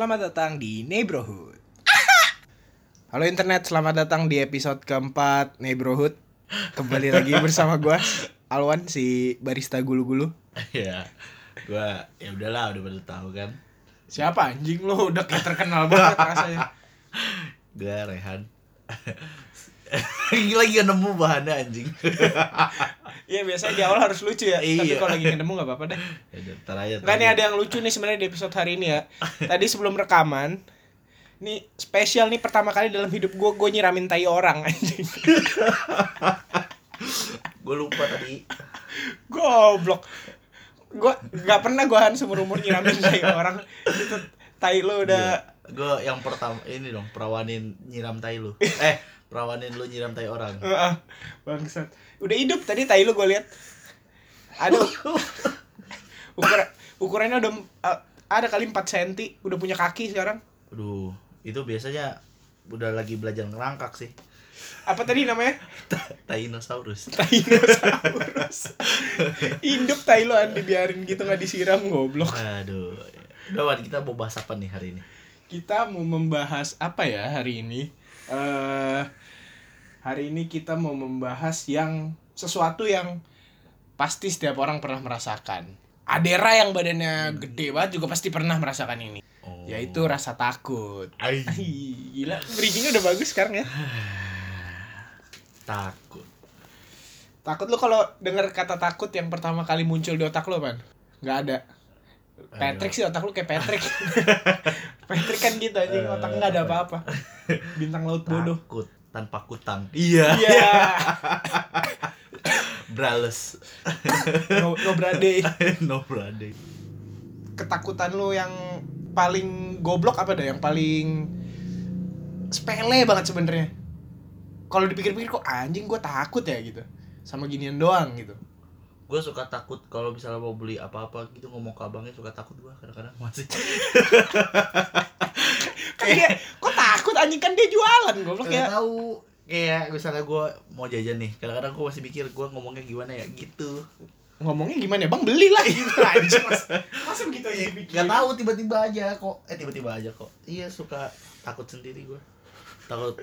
Selamat datang di Neighborhood. Halo internet, selamat datang di episode keempat Neighborhood. Kembali lagi bersama gua Alwan si barista gulu-gulu. ya gua ya udahlah udah pada tahu kan Siapa anjing lo udah kayak terkenal banget rasanya. gua Rehan lagi lagi nemu bahannya anjing Iya biasanya di awal harus lucu ya, tapi Iya. kalau lagi nemu nggak apa-apa deh. ya ntar aja Nggak nih ada yang lucu nih sebenarnya di episode hari ini ya. Tadi sebelum rekaman, nih spesial nih pertama kali dalam hidup gue gue nyiramin tai orang anjing. gue lupa tadi Goblok. Gua nggak pernah gua seumur umur nyiramin tai orang. Itu tai lo udah gue yang pertama ini dong perawanin nyiram tai lu eh perawanin lu nyiram tai orang Heeh. bangsat. Udah hidup tadi tai lo gue lihat. Aduh. Ukur ukurannya udah uh, ada kali 4 cm, udah punya kaki sekarang. aduh itu biasanya udah lagi belajar ngerangkak sih Apa tadi namanya? Tainosaurus Tainosaurus. Hidup tai an dibiarin gitu nggak disiram goblok. aduh udah kita mau bahas apa nih hari ini Kita mau membahas apa ya hari ini? Eh hari ini kita mau membahas yang sesuatu yang pasti setiap orang pernah merasakan. Adera yang badannya gede banget juga pasti pernah merasakan ini. oh. Yaitu rasa takut. Ai. Ih, Gila, bridgingnya udah bagus sekarang ya. takut Takut lu kalau dengar kata takut yang pertama kali muncul di otak lu, Pan? Nggak ada. Patrick sih otak lu kayak Patrick. Patrick kan gitu anjing, otak nggak ada apa-apa. Bintang laut bodoh. takut tanpa kutang iya Iya. brales No, no berade. no brother Ketakutan lu yang paling goblok apa dah? Yang paling sepele banget sebenarnya. Kalau dipikir-pikir kok anjing gua takut ya gitu. Sama ginian doang gitu. Gue suka takut kalau misalnya mau beli apa-apa gitu ngomong ke abangnya suka takut gue kadang-kadang masih. Kan dia kok takut anjing? Kan dia jualan goblok ya. Tahu. Kayak misalnya gue mau jajan nih kadang-kadang gue masih mikir gue ngomongnya gimana ya? Gitu. Ngomongnya gimana? Ya? Bang beli lah. Gitu anjing. Mas, masa begitu aja dipikir? nggak tahu tiba-tiba aja kok. Eh tiba-tiba aja kok. Iya suka takut sendiri gue takut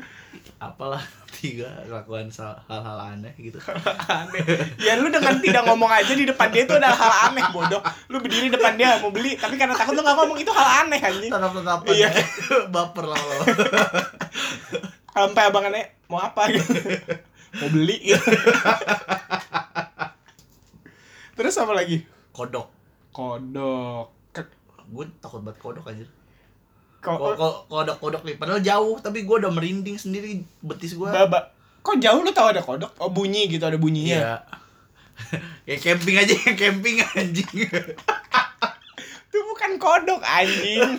apalah tiga lakukan hal-hal aneh gitu aneh. Ya lu dengan tidak ngomong aja di depan dia itu ada hal aneh bodoh. Lu berdiri depan dia mau beli tapi karena takut lu gak ngomong itu hal aneh anjing. tetap-tetapan Iya. baper lah lo Sampai abangannya mau apa gitu. Mau beli gitu. Terus apa lagi? kodok Kodok. Gue takut banget kodok anjir kodok kodok nih padahal jauh tapi gue udah merinding sendiri betis gue Baba. Kok jauh lu tahu ada kodok? Oh bunyi gitu ada bunyinya. iya ya camping aja camping anjing Itu bukan kodok anjing.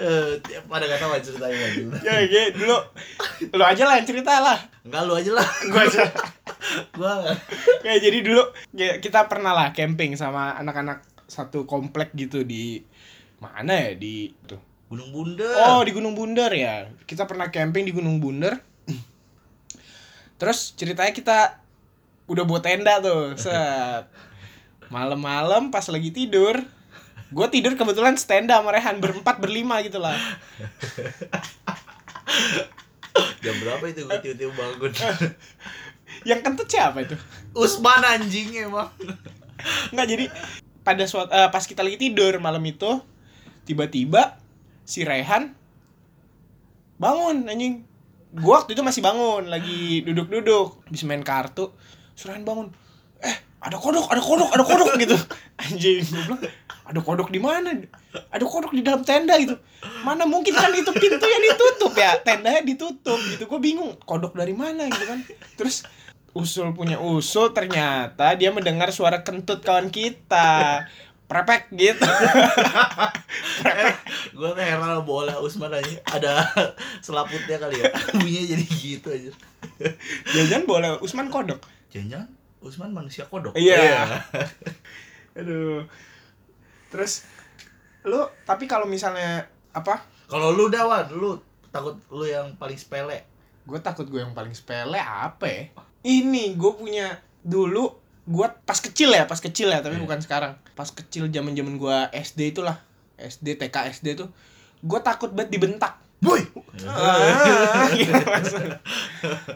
Eh, pada gak tahu ceritanya ya gitu dulu. Lu aja lah yang cerita lah. enggak lu aja lah Gua aja. gue Ya jadi dulu ya, kita pernah lah camping sama anak-anak satu komplek gitu di mana ya di tuh. Gunung bundar Oh, di Gunung Bunder ya. Kita pernah camping di Gunung Bunder. Terus ceritanya kita udah buat tenda tuh. Set. Malam-malam pas lagi tidur, gue tidur kebetulan stand sama Rehan berempat berlima gitu lah. jam berapa itu gue tiba-tiba bangun Yang kentut siapa itu? Usman anjing emang Nggak jadi pada suatu eh, pas kita lagi tidur malam itu tiba-tiba si Rehan bangun anjing. Gua waktu itu masih bangun lagi duduk-duduk habis main kartu. Si Rehan bangun. Eh, ada kodok, ada kodok, ada kodok gitu. Anjing, gua bilang, ada kodok di mana? Ada kodok di dalam tenda gitu. Mana mungkin kan itu pintunya ditutup ya, tendanya ditutup gitu. Gue bingung, kodok dari mana gitu kan. Terus usul punya usul ternyata dia mendengar suara kentut kawan kita prepek gitu. Gue tuh heran bola Usman aja. Ada selaputnya kali ya. Bunyinya jadi gitu aja. Jangan boleh Usman kodok? Jangan Usman manusia kodok. Iya. aduh. Terus lu tapi kalau misalnya apa? Kalau lu dawan lu takut lu yang paling sepele? Gue takut gue yang paling sepele apa ya? Ini gue punya dulu gue pas kecil ya pas kecil ya tapi Iya. bukan sekarang pas kecil zaman zaman gue SD itulah SD TK SD tuh gue takut banget dibentak Boy. Ah, gitu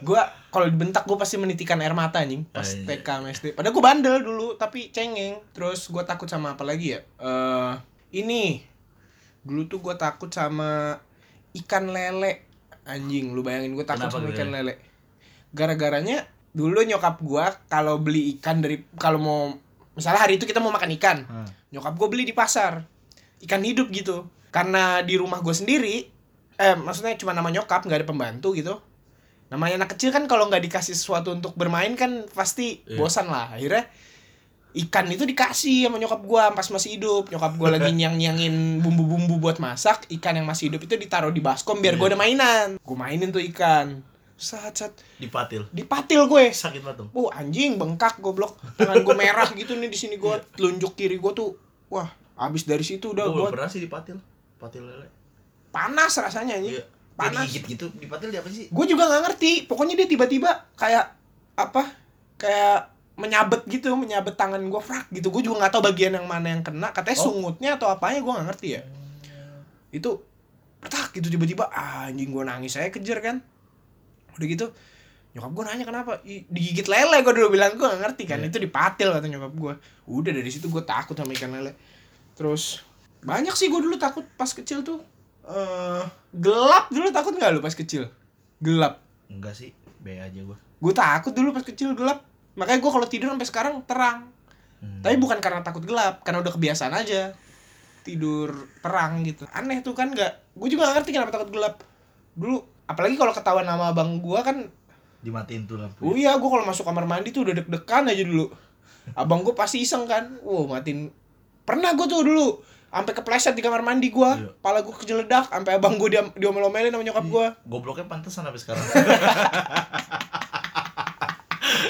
gua kalau dibentak gue pasti menitikan air mata anjing pas Anjing. TK sama SD. Padahal gue bandel dulu tapi cengeng. Terus gue takut sama apa lagi ya? Eh ini dulu tuh gue takut sama ikan lele anjing. Lu bayangin gue takut Kenapa sama gitu ikan ya? lele. Gara-garanya dulu nyokap gua kalau beli ikan dari kalau mau misalnya hari itu kita mau makan ikan Hmm. nyokap gue beli di pasar. Ikan hidup gitu. Karena di rumah gue sendiri eh maksudnya cuma nama nyokap nggak ada pembantu gitu. Namanya anak kecil kan kalau nggak dikasih sesuatu untuk bermain kan pasti Iya. bosan lah. Akhirnya ikan itu dikasih sama nyokap gue pas masih hidup. Nyokap gue lagi nyang nyangin bumbu-bumbu buat masak ikan yang masih hidup itu ditaruh di baskom biar gue Iya. ada mainan. Gue mainin tuh ikan saat saat Dipatil. dipatil gue Sakit banget. Oh anjing bengkak goblok tangan gue merah gitu nih di sini gue telunjuk kiri gue tuh wah abis dari situ udah Gue pernah sih dipatil. Patil lele. panas rasanya anjing Iya. panas Digigit gitu. Dipatil dia apa sih? gue juga nggak ngerti pokoknya dia tiba-tiba kayak apa kayak menyabet gitu menyabet tangan gue frak gitu gue juga nggak tahu bagian yang mana yang kena katanya Oh. sungutnya atau apanya gue nggak ngerti ya itu petak gitu tiba-tiba ah, anjing gue nangis saya kejar kan udah gitu nyokap gue nanya kenapa? "Ih, digigit lele gue dulu bilang gue gak ngerti kan Iya. itu dipatil kata nyokap gue udah dari situ gue takut sama ikan lele. Terus banyak sih gue dulu takut pas kecil tuh. Eh gelap dulu takut nggak lu pas kecil? Gelap. Enggak sih. B aja gue. gue takut dulu pas kecil gelap. Makanya gue kalau tidur sampai sekarang terang. Hmm. tapi bukan karena takut gelap karena udah kebiasaan aja. Tidur terang gitu. Aneh tuh kan nggak gue juga gak ngerti kenapa takut gelap. Dulu apalagi kalau ketahuan nama abang gue kan Dimatiin tuh lampu. oh iya gue kalau masuk kamar mandi tuh udah deg-degan aja dulu abang gue pasti iseng kan wow matiin pernah gue tuh dulu sampai kepleset di kamar mandi gue Iya. pala gue kejeledak sampai abang gue dia diomel-omelin sama nyokap gue Gobloknya pantesan sampai sekarang.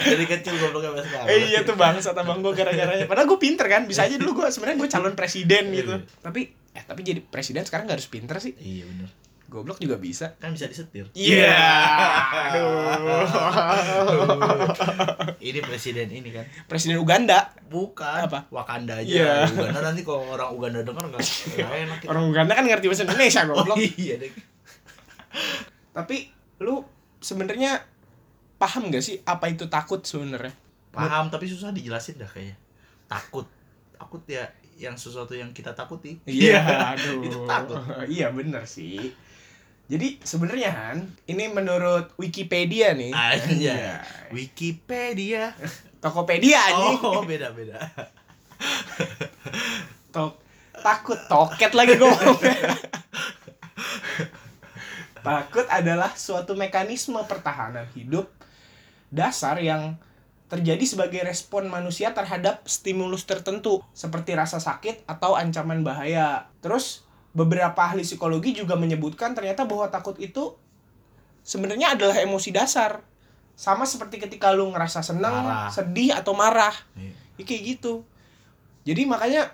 Dari kecil gobloknya sampai sekarang. Eh, iya tuh bangsat abang gue gara-garanya. Padahal gue pinter kan, bisa aja dulu gue sebenarnya gue calon presiden gitu. Iya. Tapi eh tapi jadi presiden sekarang gak harus pinter sih. Iya bener. Goblok juga bisa. Kan bisa disetir. Iya. Aduh. ini presiden ini kan. Presiden Uganda. Bukan. Apa? Wakanda aja. Iya. Uganda nanti kalau orang Uganda denger enggak enak kita. Orang Uganda kan ngerti bahasa Indonesia Oh, goblok. iya deh. Tapi lu sebenarnya paham gak sih apa itu takut sebenarnya? Paham tapi susah dijelasin dah kayaknya. Takut. Takut ya yang sesuatu yang kita takuti. Iya, aduh. Itu takut. iya bener sih. Jadi sebenarnya Han, ini menurut Wikipedia nih. Aja. Iya. Wikipedia. Tokopedia anjing. Oh, beda-beda. Tok takut toket lagi gue takut adalah suatu mekanisme pertahanan hidup dasar yang terjadi sebagai respon manusia terhadap stimulus tertentu seperti rasa sakit atau ancaman bahaya. Terus beberapa ahli psikologi juga menyebutkan ternyata bahwa takut itu sebenarnya adalah emosi dasar. Sama seperti ketika lu ngerasa senang, Marah. sedih atau marah. Iya. Ya, kayak gitu. Jadi makanya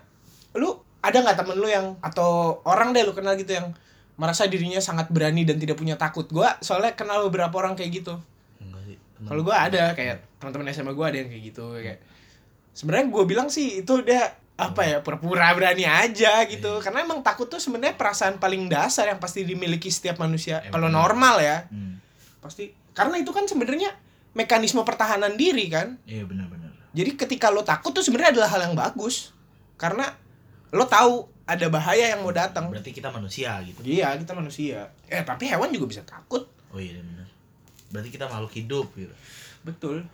lu ada nggak temen lu yang atau orang deh lu kenal gitu yang merasa dirinya sangat berani dan tidak punya takut. Gua soalnya kenal beberapa orang kayak gitu. Kalau gua ada kayak teman-teman SMA gua ada yang kayak gitu kayak sebenarnya gua bilang sih itu dia apa ya pura-pura berani aja gitu Iya. karena emang takut tuh sebenarnya perasaan paling dasar yang pasti dimiliki setiap manusia Emang kalau iya. normal ya Hmm. pasti karena itu kan sebenarnya mekanisme pertahanan diri kan Iya benar-benar. jadi ketika lo takut tuh sebenarnya adalah hal yang bagus karena lo tahu ada bahaya yang mau datang. Berarti kita manusia gitu. Iya, kita manusia. Eh, tapi hewan juga bisa takut. Oh iya benar. Berarti kita makhluk hidup gitu. Betul.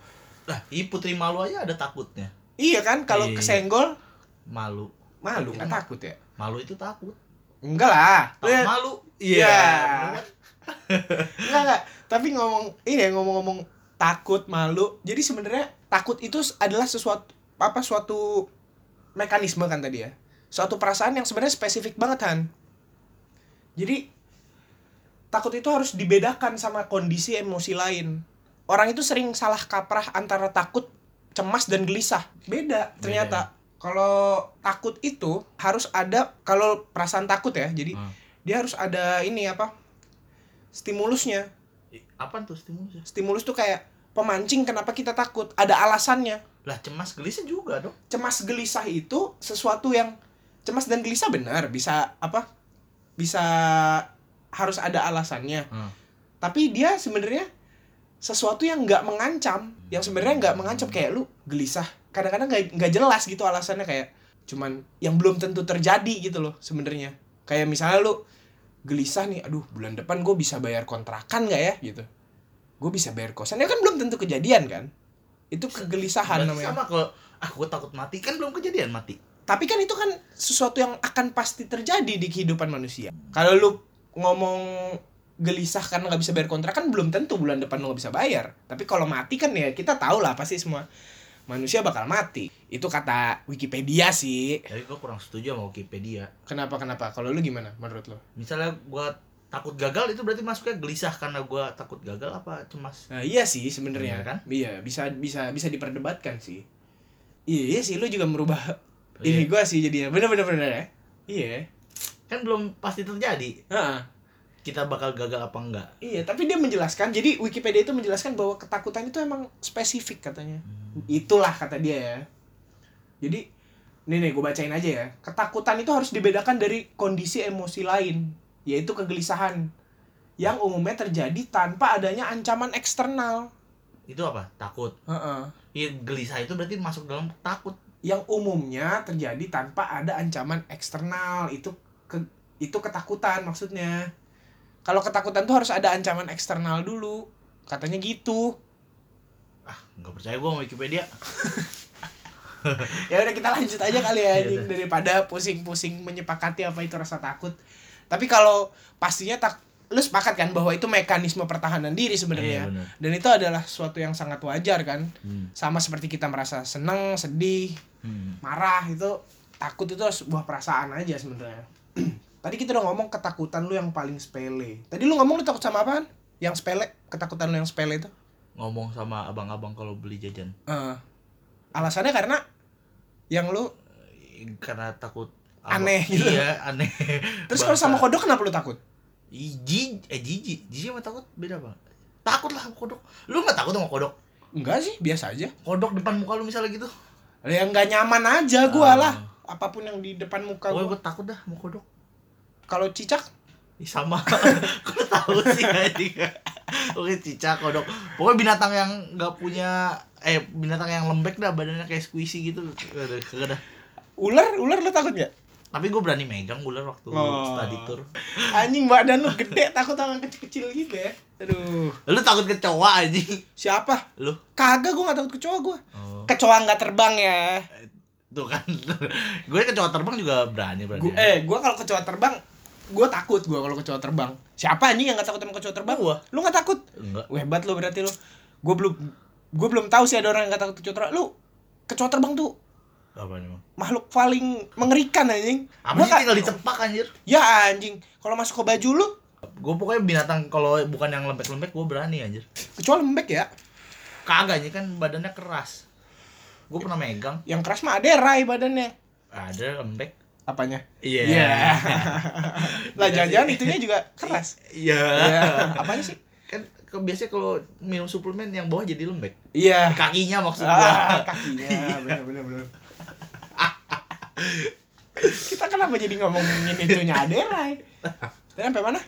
Lah, ini putri malu aja ada takutnya. Iya kan, kalau Iya. kesenggol Malu. malu nggak takut ya? Malu itu takut. Enggak lah. Tahu Lu- malu. Iya. bener kan? Enggak enggak. Tapi ngomong ini ya ngomong-ngomong takut, malu. Jadi sebenarnya takut itu adalah sesuatu apa suatu mekanisme kan tadi ya. Suatu perasaan yang sebenarnya spesifik banget Han. Jadi takut itu harus dibedakan sama kondisi emosi lain. Orang itu sering salah kaprah antara takut, cemas dan gelisah. Beda ternyata. Kalau takut itu harus ada kalau perasaan takut ya. Jadi Hmm. dia harus ada ini apa? stimulusnya. Apaan tuh stimulusnya? Stimulus tuh kayak pemancing kenapa kita takut. Ada alasannya. Lah cemas gelisah juga dong. Cemas gelisah itu sesuatu yang cemas dan gelisah benar bisa apa? bisa harus ada alasannya Hmm. tapi dia sebenarnya sesuatu yang nggak mengancam yang sebenarnya nggak mengancam kayak lu gelisah kadang-kadang nggak nggak jelas gitu alasannya kayak cuman yang belum tentu terjadi gitu loh sebenarnya. Kayak misalnya lu gelisah nih aduh bulan depan gue bisa bayar kontrakan nggak ya? Gitu. Gue bisa bayar kosan. Ya kan belum tentu kejadian kan? Itu kegelisahan Berarti namanya. sama kalau ah gue takut mati kan belum kejadian mati. Tapi kan itu kan sesuatu yang akan pasti terjadi di kehidupan manusia. Kalau lu ngomong gelisah karena nggak bisa bayar kontrakan belum tentu bulan depan lu nggak bisa bayar. Tapi kalau mati kan ya kita tahu lah pasti semua manusia bakal mati. Itu kata Wikipedia sih. Tapi gue kurang setuju sama Wikipedia. Kenapa kenapa? Kalau lu gimana menurut lu? Misalnya gue takut gagal itu berarti masuknya gelisah karena gue takut gagal apa? Cemas nah, iya sih sebenarnya. Iya kan? iya bisa bisa bisa diperdebatkan sih. Iya sih lu juga merubah Iya. ini gua sih jadinya. Bener bener bener ya? Iya. Kan belum pasti terjadi. Heeh. Kita bakal gagal apa enggak Iya, tapi dia menjelaskan. Jadi Wikipedia itu menjelaskan bahwa ketakutan itu emang spesifik katanya. Itulah kata dia ya. Jadi, nih nih gue bacain aja ya. Ketakutan itu harus dibedakan dari kondisi emosi lain, yaitu kegelisahan yang umumnya terjadi tanpa adanya ancaman eksternal. itu apa takut Heeh. Iya, gelisah itu berarti masuk dalam takut Yang umumnya terjadi tanpa ada ancaman eksternal. Itu ke, itu ketakutan maksudnya. Kalau ketakutan tuh harus ada ancaman eksternal dulu. Katanya gitu. ah nggak percaya gue sama Wikipedia ya udah kita lanjut aja kali ya Iya anjing daripada pusing-pusing menyepakati apa itu rasa takut tapi kalau pastinya tak lu sepakat kan bahwa itu mekanisme pertahanan diri Iya, sebenarnya benar. dan itu adalah suatu yang sangat wajar kan hmm. sama seperti kita merasa seneng sedih Hmm. marah itu takut itu sebuah perasaan aja sebenarnya tadi kita udah ngomong ketakutan lu yang paling sepele tadi lu ngomong lu takut sama apaan yang sepele ketakutan lu yang sepele itu ngomong sama abang-abang kalau beli jajan Eh, alasannya karena yang lu karena takut Aneh abang- gitu. iya aneh terus kalau sama kodok kenapa lu takut Iji, eh jijik, jijik sama takut beda bang. Takut lah sama kodok. Lu nggak takut sama kodok? Enggak sih, biasa aja. Kodok depan muka lu misalnya gitu? Ya nggak nyaman aja gua Ah. lah. Apa pun yang di depan muka gua. gue takut dah sama kodok. Kalau cicak, Ih, sama. Kok tahu sih anjing? Oke, cicak, kodok. Pokoknya binatang yang nggak punya eh binatang yang lembek dah badannya kayak squishy gitu. Kagak ular, ular lu takut nggak? Tapi gue berani megang ular waktu Oh. study tour. Anjing badan lu gede, takut sama kecil-kecil gitu ya. Aduh, Lu takut kecoa anjing? siapa? Lu? Kagak gua nggak takut kecoa gua. Oh. Kecoa nggak terbang ya. Tuh kan. gue kecoa terbang juga berani berani. Gua, eh, gua kalau kecoa terbang, gua takut gua kalau kecoa terbang. Siapa anjing yang nggak takut sama kecoa terbang? Gua. Lu nggak takut? Enggak. Wah, hebat lu berarti lu. Gua belum gua belum tahu sih ada orang yang nggak takut kecoa terbang. Lu kecoa terbang tuh Apa nih, makhluk paling mengerikan anjing. Apa sih tinggal dicepak anjir? Ya anjing, kalau masuk ke baju lu, Gue pokoknya binatang kalau bukan yang lembek-lembek gue berani anjir. kecuali lembek ya. Kagak nih kan badannya keras. Gue pernah megang, Yang keras mah ada rai badannya. ada lembek. Apanya? Iya. Iya. lah jangan-jangan itunya juga keras. Iya. Iya. Apanya sih? Kan ke- biasanya kalau minum suplemen yang bawah jadi lembek. Iya. Kakinya maksud Ah, kakinya bener bener bener. Kita kenapa jadi ngomongin itunya ada rai? Dan sampai mana?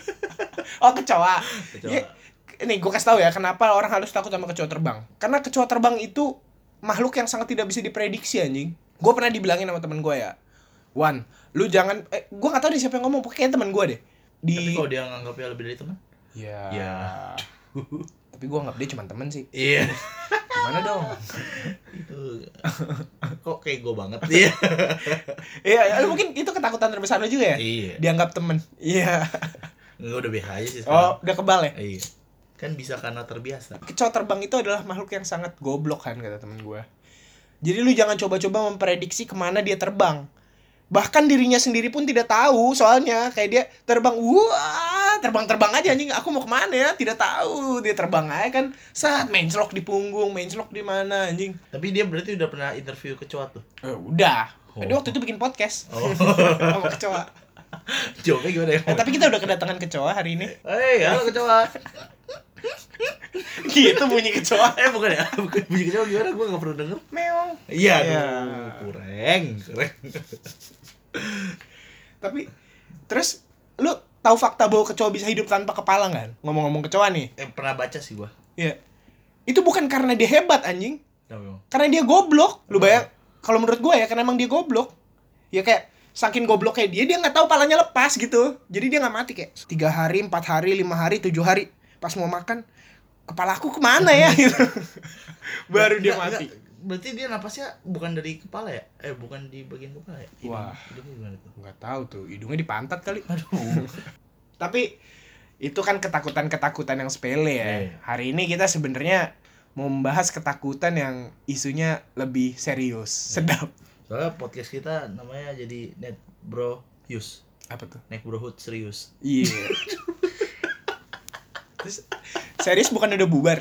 oh kecoa. Kecoa. Ya, ini gue kasih tahu ya kenapa orang harus takut sama kecoa terbang. Karena kecoa terbang itu makhluk yang sangat tidak bisa diprediksi anjing. Gue pernah dibilangin sama temen gue ya. Wan, lu jangan eh gue gak tahu deh siapa yang ngomong, pokoknya temen gue deh. Di Tapi kalau dia nganggapnya lebih dari teman? Ya. Ya. Tapi gue anggap dia cuma temen sih. Iya. Gimana dong? Itu kok kayak gue banget. Iya. Iya, ya, mungkin itu ketakutan terbesar lu juga ya? Iya. Dianggap temen. Iya. Enggak udah biasa aja sih Oh, sekarang. udah kebal ya? Iya. Kan bisa karena terbiasa. Kecoa terbang itu adalah makhluk yang sangat goblok kan kata temen gue. Jadi lu jangan coba-coba memprediksi ke mana dia terbang. Bahkan dirinya sendiri pun tidak tahu soalnya kayak dia terbang wah terbang-terbang aja anjing aku mau ke mana ya tidak tahu dia terbang aja kan saat menclok di punggung menclok di mana anjing Tapi dia berarti udah pernah interview kecoa tuh. Eh, udah Oh. waktu itu bikin podcast Oh. sama kecoa Jawabnya gimana ya? Eh, tapi kita udah kedatangan kecoa hari ini Hei, halo kecoa. gitu bunyi kecoa Eh bukan ya? Bukan bunyi kecoa gimana? Gue gak pernah denger. meong Iya, Iya. aduh, kurang, kurang. Tapi Terus lu tahu fakta bahwa kecoa bisa hidup tanpa kepala kan? Ngomong-ngomong kecoa nih. Eh, pernah baca sih gua. Iya. Itu bukan karena dia hebat anjing, emang? karena dia goblok. Lu bayang kalau menurut gue ya karena emang dia goblok. Ya kayak saking gobloknya dia dia nggak tahu palanya lepas gitu. Jadi dia nggak mati kayak tiga hari, empat hari, lima hari, tujuh hari pas mau makan kepala aku ke mana ya gitu. Baru dia mati. Berarti dia napasnya bukan dari kepala ya? Eh, bukan di bagian kepala ya? Hidung- Wah. hidungnya gimana tuh? Nggak tahu tuh, hidungnya di pantat kali. Aduh. Tapi itu kan ketakutan-ketakutan yang sepele ya. Iya. Hari ini kita sebenarnya mau membahas ketakutan yang isunya lebih serius, sedap. Soalnya podcast kita namanya jadi Net Bro Yus. Apa tuh? Net Brohood serius. Iya. Terus serius bukan udah bubar.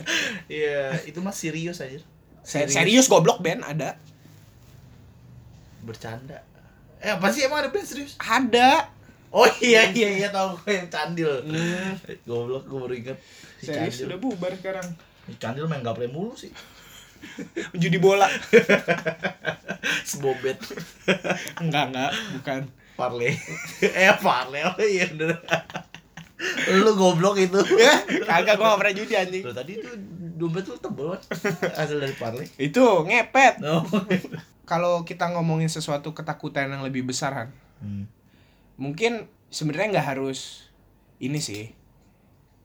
Iya, itu mah serius aja. Se- Serius goblok Ben ada. Bercanda. Eh, apa sih emang ada band serius? Ada. Oh iya iya iya tahu gue yang candil. Hmm, Goblok gue baru inget. Si serius candil. udah bubar sekarang. Si candil main gaple mulu sih. Judi bola. Sebobet. enggak, enggak, bukan. Parle. eh parle. Oh iya bener. Lu goblok itu. Ya, kagak gua gak pernah judi anjing. Lu tadi tuh dompet lu tebel? Hasil dari parle. Itu ngepet. Oh. Kalau kita ngomongin sesuatu ketakutan yang lebih besar kan, Hmm. mungkin sebenarnya nggak harus ini sih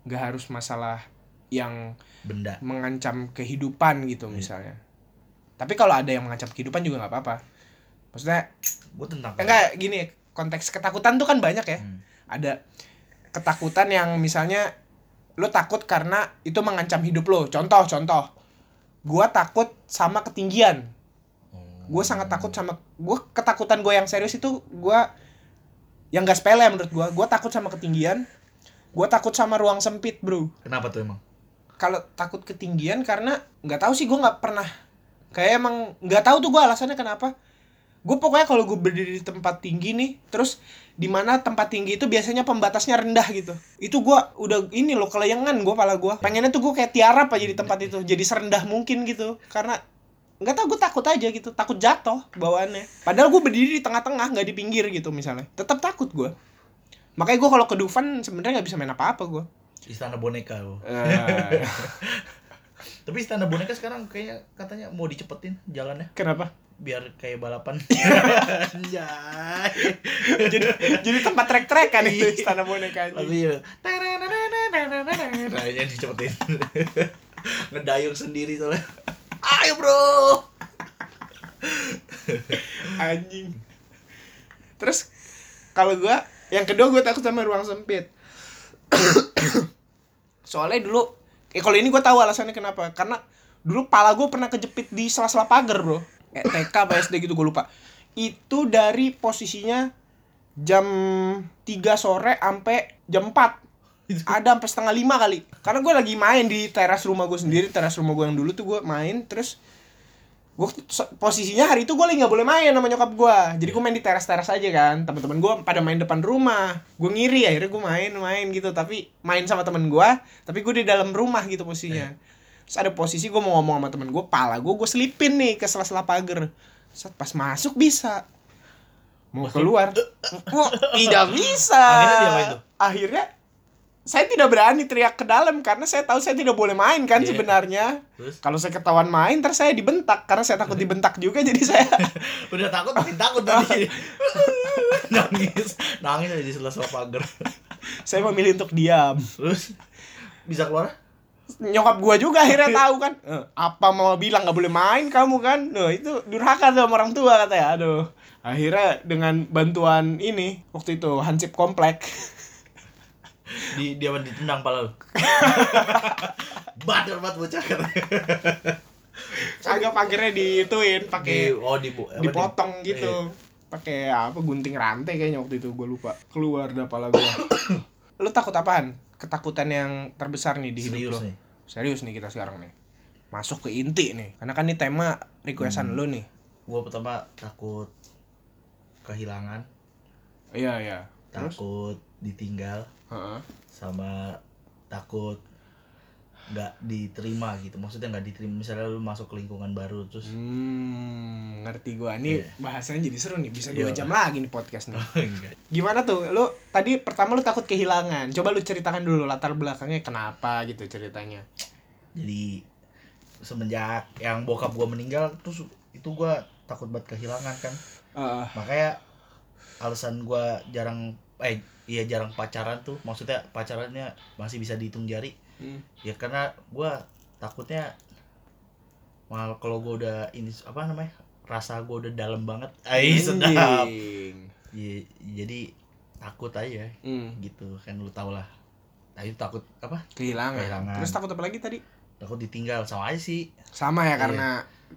nggak harus masalah yang Benda. mengancam kehidupan gitu misalnya tapi kalau ada yang mengancam kehidupan juga nggak apa-apa maksudnya Gue tentang. enggak gini konteks ketakutan tuh kan banyak ya Hmm. ada ketakutan yang misalnya lo takut karena itu mengancam hidup lo. Contoh contoh. Gua takut sama ketinggian. Gue sangat takut sama gue ketakutan gue yang serius itu gue yang gak sepele menurut gue gue takut sama ketinggian. Gue takut sama ruang sempit bro. Kenapa tuh emang? kalau takut ketinggian karena nggak tahu sih gue nggak pernah kayak emang nggak tahu tuh gue alasannya kenapa gue pokoknya kalau gue berdiri di tempat tinggi nih terus di mana tempat tinggi itu biasanya pembatasnya rendah gitu. Itu gue udah ini loh kelayangan gue pala gue pengennya tuh gue kayak tiarap aja di tempat itu jadi serendah mungkin gitu. Karena nggak tahu gue takut aja gitu takut jatuh bawaannya. Padahal gue berdiri di tengah-tengah nggak di pinggir gitu misalnya. Tetap takut gue makanya gue kalau ke Dufan sebenarnya nggak bisa main apa-apa gue Istana boneka lo. Eh, Tapi istana boneka sekarang kayaknya katanya mau dicepetin jalannya. Kenapa biar kayak balapan. Jadi jadi tempat trek-trek kan itu istana boneka. Tapi ya. Kayaknya dicepetin. Ngedayung sendiri soalnya. Ayo bro. anjing terus kalau gua yang kedua gua takut sama ruang sempit soalnya dulu eh kalau ini gua tahu alasannya kenapa karena dulu pala gua pernah kejepit di sela-sela pagar bro eh, TK apa SD gitu gua lupa. Itu dari posisinya jam 3 sore sampai jam 4 ada sampai setengah lima kali. Karena gue lagi main di teras rumah gue sendiri teras rumah gue yang dulu tuh gue main terus gue posisinya hari itu gue lagi nggak boleh main sama nyokap gue jadi gue main di teras teras aja kan. Teman-teman gue pada main depan rumah. Gue ngiri akhirnya gue main main gitu. Tapi main sama temen gue tapi gue di dalam rumah gitu posisinya terus ada posisi gue mau ngomong sama temen gue pala gue gue selipin nih ke sela-sela pagar Set pas masuk bisa mau keluar oh, tidak bisa Akhirnya tuh? akhirnya saya tidak berani teriak ke dalam karena saya tahu saya tidak boleh main kan Iya. sebenarnya Terus kalau saya ketahuan main ntar saya dibentak karena saya takut dibentak juga jadi saya udah takut makin takut tadi. nangis, nangis aja di sela-sela pagar. saya memilih untuk diam Terus bisa keluar? Nyokap gua juga akhirnya tahu kan "Eh, apa mau bilang nggak boleh main kamu kan? Loh, itu durhaka tuh sama orang tua katanya aduh. Akhirnya dengan bantuan ini waktu itu hansip komplek. Di dia ditendang pala lu. Badar banget bocah katanya. agak pagernya diituin Di, pakai oh di bu- apa, dipotong di- gitu. Pakai apa gunting rantai kayaknya waktu itu gue lupa. Keluar dah pala gua. Lu takut apaan? Ketakutan yang terbesar nih di hidup Serius lu nih. Serius nih kita sekarang nih. Masuk ke inti nih. Karena kan ini tema requestan Hmm. lu nih. Gua pertama takut kehilangan, iya iya. Terus? Takut ditinggal, Heeh. sama takut nggak diterima gitu maksudnya nggak diterima misalnya lu masuk ke lingkungan baru terus Hmm, ngerti gua. Nih Iya. bahasanya jadi seru nih. Bisa dua Iya. jam lagi nih podcast nih. enggak Gimana tuh? Lu tadi pertama lu takut kehilangan. Coba lu ceritakan dulu latar belakangnya kenapa gitu ceritanya. jadi semenjak yang bokap gua meninggal terus itu gua takut banget kehilangan kan Heeh. makanya alasan gua jarang eh iya jarang pacaran tuh maksudnya pacarannya masih bisa dihitung jari Hmm. ya karena gua takutnya mal kalau gua udah ini apa namanya rasa gua udah dalam banget ay sedap. Ya, jadi takut aja Hmm. gitu kan lu tau lah nah itu takut apa Kehilangan. Kehilangan. Terus takut apa lagi tadi? takut ditinggal sama aja sih Sama ya Iya. karena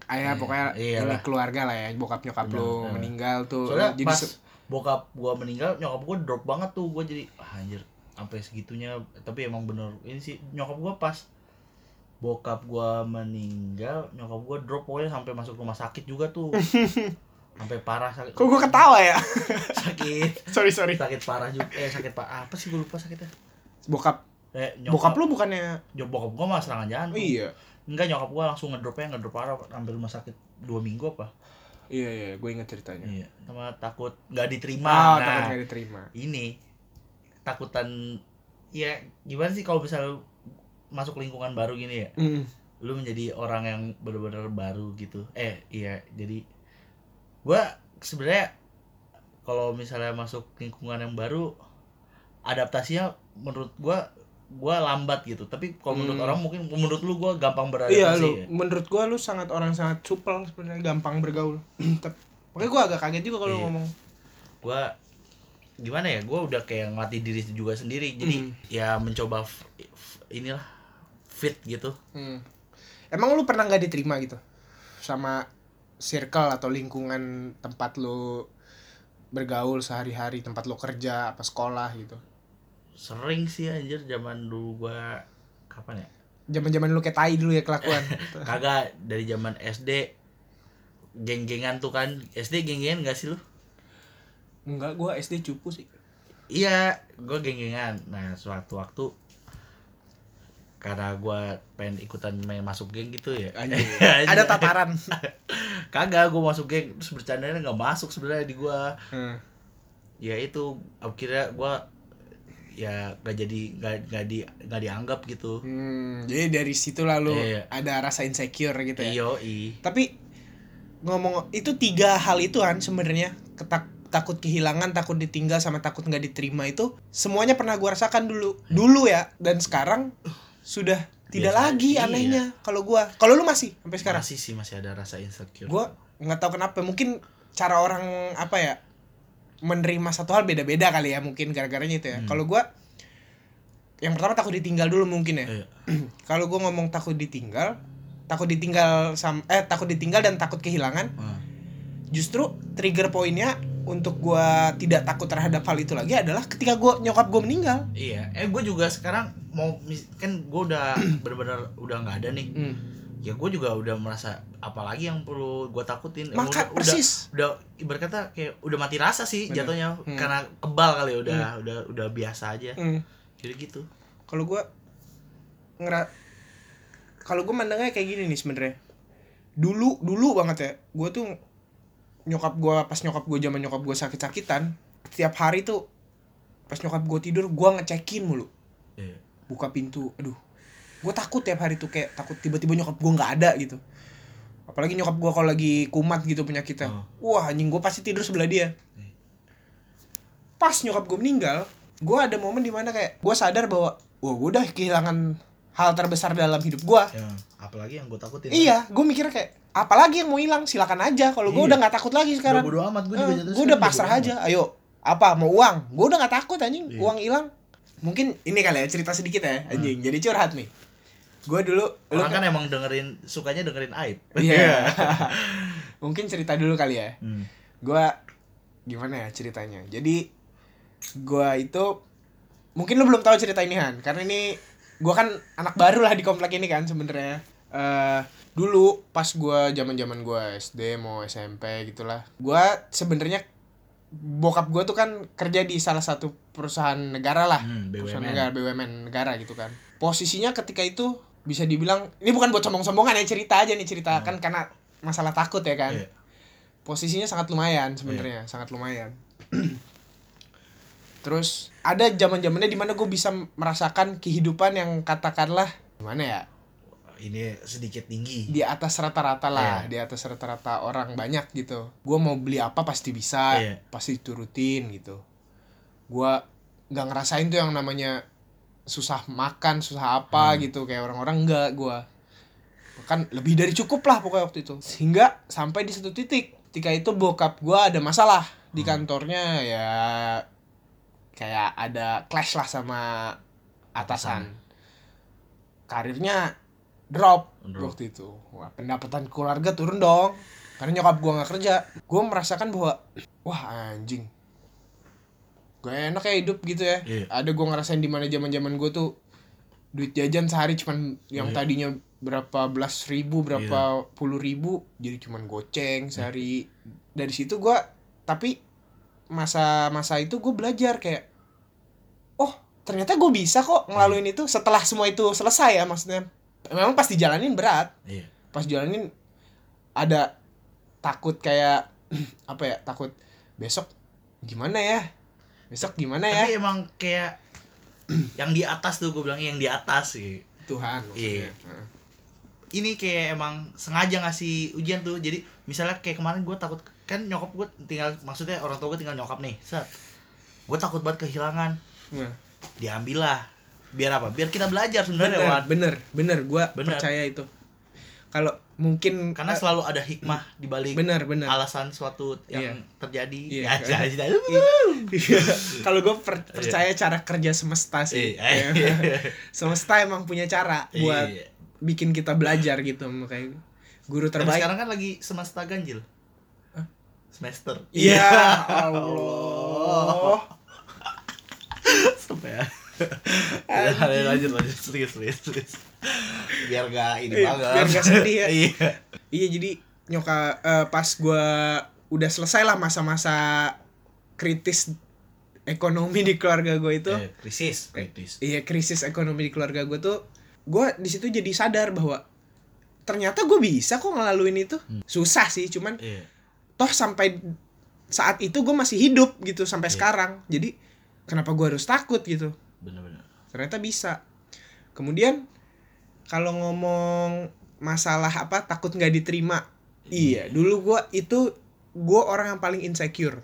ayah Iya, pokoknya iya ini keluarga lah ya bokap nyokap lu meninggal tuh soalnya jadi pas bokap gua meninggal nyokap gua drop banget tuh gua jadi ah, anjir sampai segitunya. Tapi emang bener ini sih nyokap gua pas bokap gua meninggal nyokap gua drop pokoknya sampai masuk rumah sakit juga tuh. Sampai parah sakit. Kok gua ketawa ya? Sakit. Sorry sorry. Sakit parah juga. Eh sakit parah apa sih gua lupa sakitnya? Bokap. Eh, bokap lu bukannya? Nyok- bokap gua mah serangan jantung. Iya. Enggak nyokap gua langsung ngedropnya ngedrop parah sampai rumah sakit dua minggu apa. Iya iya gue inget ceritanya. Iya sama takut nggak diterima. Ah nah takut nggak diterima. ini takutan ya gimana sih kalau misalnya lu masuk lingkungan baru gini ya Hmm. lu menjadi orang yang benar-benar baru gitu eh iya jadi gua sebenarnya kalau misalnya masuk lingkungan yang baru adaptasinya menurut gua gua lambat gitu tapi kalau menurut Hmm. orang mungkin menurut lu gua gampang iya beradaptasi lu ya? menurut gua lu sangat orang sangat supel sebenarnya gampang bergaul Tapi- makanya gua agak kaget juga kalau Iya. ngomong gua gimana ya gua udah kayak ngelatih diri juga sendiri jadi Hmm. ya mencoba f- f- inilah fit gitu Hmm. Emang lu pernah nggak diterima gitu sama circle atau lingkungan tempat lu bergaul sehari-hari, tempat lu kerja, apa sekolah gitu. sering sih anjir zaman dulu gua kapan ya Zaman-zaman lu kayak tai dulu ya kelakuan. kagak dari zaman SD geng-gengan tuh kan SD geng-gengan gak sih lu Enggak, gua SD cupu sih. iya gua geng-gengan nah suatu waktu karena gua pengen ikutan main masuk geng gitu ya Anjing. Ada tataran. kagak gua masuk geng terus bercandanya nggak masuk sebenarnya di gua Hmm. ya itu akhirnya gua ya gak jadi gak, gak di gak dianggap gitu Hmm, jadi dari situ lalu Iya. ada rasa insecure gitu ya. iyo i Tapi ngomong itu tiga hal itu kan sebenarnya ketak takut kehilangan, takut ditinggal sama takut nggak diterima itu semuanya pernah gua rasakan dulu. Dulu ya dan sekarang sudah tidak Biasa, lagi iya. anehnya kalau gua. Kalau lu masih sampai sekarang? masih sih masih ada rasa insecure Gua nggak tahu kenapa, mungkin cara orang apa ya menerima satu hal beda-beda kali ya mungkin gara-garanya itu ya. Hmm. Kalau gua yang pertama takut ditinggal dulu mungkin ya Iya. kalau gue ngomong takut ditinggal takut ditinggal sam eh takut ditinggal dan takut kehilangan Hmm. justru trigger poinnya untuk gue tidak takut terhadap hal itu lagi adalah ketika gue nyokap gue meninggal Iya, eh gue juga sekarang mau kan gue udah bener-bener udah nggak ada nih. Hmm. Ya gue juga udah merasa apalagi yang perlu gue takutin. Maka udah, persis Udah, udah ibarat kata kayak udah mati rasa sih Bener. jatuhnya Hmm. karena kebal kali ya, udah udah udah biasa aja. Hmm. Jadi gitu. kalau gue ngera kalau gue mandangnya kayak gini nih sebenarnya dulu dulu banget ya gue tuh nyokap gue pas nyokap gue zaman nyokap gue sakit-sakitan setiap hari tuh pas nyokap gue tidur gue ngecekin mulu Iya. buka pintu aduh gue takut tiap hari tuh kayak takut tiba-tiba nyokap gue nggak ada gitu apalagi nyokap gue kalau lagi kumat gitu penyakitnya Oh. wah anjing gue pasti tidur sebelah dia Hmm. pas nyokap gue meninggal gue ada momen di mana kayak gue sadar bahwa wah gue udah kehilangan hal terbesar dalam hidup gue Ya, apalagi yang gue takutin. iya gue mikirnya kayak apalagi yang mau hilang silakan aja. Kalau gue Iya. udah nggak takut lagi Udah sekarang bodo amat gue juga Eh, jatuh gue udah pasrah amat. aja. ayo apa mau uang? Gue udah nggak takut anjing. Iya. uang hilang. Mungkin ini kali ya cerita sedikit ya anjing. Jadi curhat nih. Gue dulu lu Orang kan emang dengerin sukanya dengerin aib. iya. Mungkin cerita dulu kali ya. Hmm. gue gimana ya ceritanya? Jadi gue itu mungkin lu belum tahu cerita ini Han. Karena ini gue kan anak baru lah di komplek ini kan sebenarnya. Eh dulu pas gue zaman zaman gue SD mau SMP gitulah gue sebenarnya bokap gue tuh kan kerja di salah satu perusahaan negara lah. Hmm, perusahaan BUMN. negara BUMN negara gitu kan. Posisinya ketika itu bisa dibilang ini bukan buat sombong-sombongan ya cerita aja nih cerita kan karena masalah takut ya kan. Iya. posisinya sangat lumayan sebenarnya sangat lumayan. Terus ada zaman zamannya di mana gue bisa merasakan kehidupan yang katakanlah gimana ya ini sedikit tinggi di atas rata-rata lah Iya. di atas rata-rata orang banyak gitu gue mau beli apa pasti bisa Iya. pasti turutin gitu gue nggak ngerasain tuh yang namanya susah makan susah apa Hmm. gitu kayak orang-orang enggak gue kan lebih dari cukup lah pokoknya waktu itu sehingga sampai di satu titik ketika itu bokap gue ada masalah di Hmm. kantornya ya kayak ada clash lah sama atasan karirnya drop, Drop. waktu itu. Wah pendapatan keluarga turun dong. Karena nyokap gua nggak kerja. Gua merasakan bahwa wah anjing. Gue enak ya hidup gitu ya. Iya. ada gua ngerasain di mana zaman zaman gue tuh duit jajan sehari cuman yang Iya. tadinya berapa belas ribu berapa puluh ribu jadi cuman goceng sehari. Dari situ gua tapi masa-masa itu gue belajar kayak oh ternyata gue bisa kok ngelaluin itu setelah semua itu selesai ya maksudnya memang pas dijalanin berat. Iya. Pas jalanin ada takut kayak apa ya takut besok gimana ya? Besok gimana ya? Tapi emang kayak yang di atas tuh gue bilang yang di atas sih. Tuhan Iya. ini kayak emang sengaja ngasih ujian tuh. Jadi misalnya kayak kemarin gue takut kan nyokap gue tinggal maksudnya orang tua gue tinggal nyokap nih set. Gue takut banget kehilangan. Nah, diambil lah biar apa? Biar kita belajar sebenarnya bener Wan. bener bener. Gue percaya itu. Kalau mungkin karena eh, selalu ada hikmah di balik bener bener. alasan suatu yang Iya. terjadi. Iya. ya, jangan- jangan- Iya. kalau gue percaya cara kerja semesta sih. Iya. semesta emang punya cara buat Iya. bikin kita belajar gitu makanya guru Tapi terbaik. sekarang kan lagi semesta ganjil. Semester. Iya. Allah. Stop ya. Lanjut lanjut lanjut serius serius serius. Biar gak ini Iya, banget. biar nggak sedih ya. Iya. Iya jadi nyoka eh, pas gua udah selesai lah masa-masa kritis ekonomi di keluarga gue itu Eh, krisis krisis. iya krisis ekonomi di keluarga gue tuh gue di situ jadi sadar bahwa ternyata gue bisa kok ngelaluin itu susah sih cuman Iya. toh sampai saat itu gue masih hidup gitu sampai Iya. sekarang jadi kenapa gue harus takut gitu Bener-bener. ternyata bisa. Kemudian kalau ngomong masalah apa takut nggak diterima. Iya dulu gua itu gua orang yang paling insecure.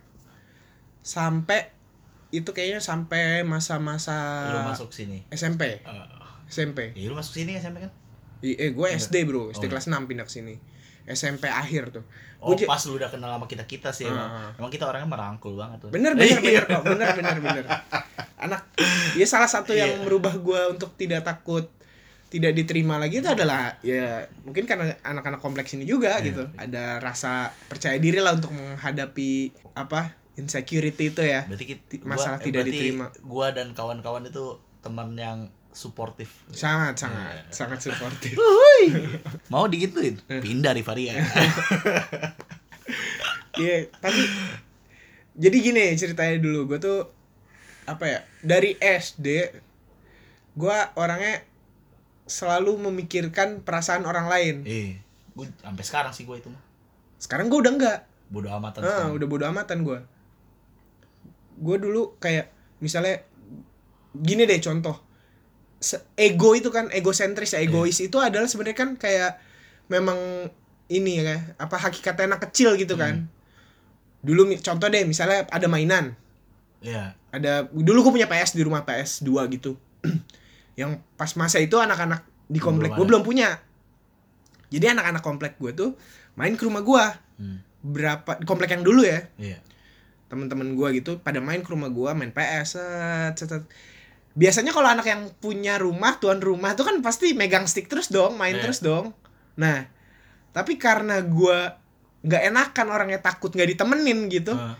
Sampai itu kayaknya sampai masa-masa lu masuk sini. SMP Eh, SMP Iya lu masuk sini SMP kan? I- eh gue SD bro. SD Oh. kelas 6 pindah ke sini SMP akhir tuh Oh j- pas lu udah kenal sama kita kita sih emang. Ah. Emang kita orangnya merangkul banget tuh. bener bener bener kok bener bener bener anak ya salah satu yang Iya. merubah gua untuk tidak takut tidak diterima lagi itu adalah ya mungkin karena anak-anak kompleks ini juga Iya. gitu ada rasa percaya diri lah untuk menghadapi apa insecurity itu ya Berarti kita, masalah gua, tidak berarti diterima. Gua dan kawan-kawan itu teman yang suportif. sangat sangat Iya. sangat suportif Mau digituin? Eh. Pindah Rivaria. Iya, tapi jadi gini ceritanya dulu gue tuh apa ya dari SD gue orangnya selalu memikirkan perasaan orang lain. eh, gua sampai sekarang sih gua itu mah. Sekarang gue udah enggak, Bodo amatan ah, udah bodo amatan gue. Gue dulu kayak misalnya gini deh contoh, ego itu kan egosentris, egois itu adalah sebenarnya kan kayak memang ini ya apa hakikatnya anak kecil gitu kan. Dulu mi- contoh deh misalnya ada mainan, Iya. ada dulu gue punya PS di rumah PS 2 gitu yang pas masa itu anak-anak di komplek gue belum punya jadi anak-anak komplek gue tuh main ke rumah gue Hmm. berapa komplek yang dulu ya Iya. teman-teman gue gitu pada main ke rumah gue main PS set, set, set. Biasanya kalau anak yang punya rumah tuan rumah tuh kan pasti megang stick terus dong main Iya. terus dong nah tapi karena gue nggak enakan orangnya takut nggak ditemenin gitu Ah,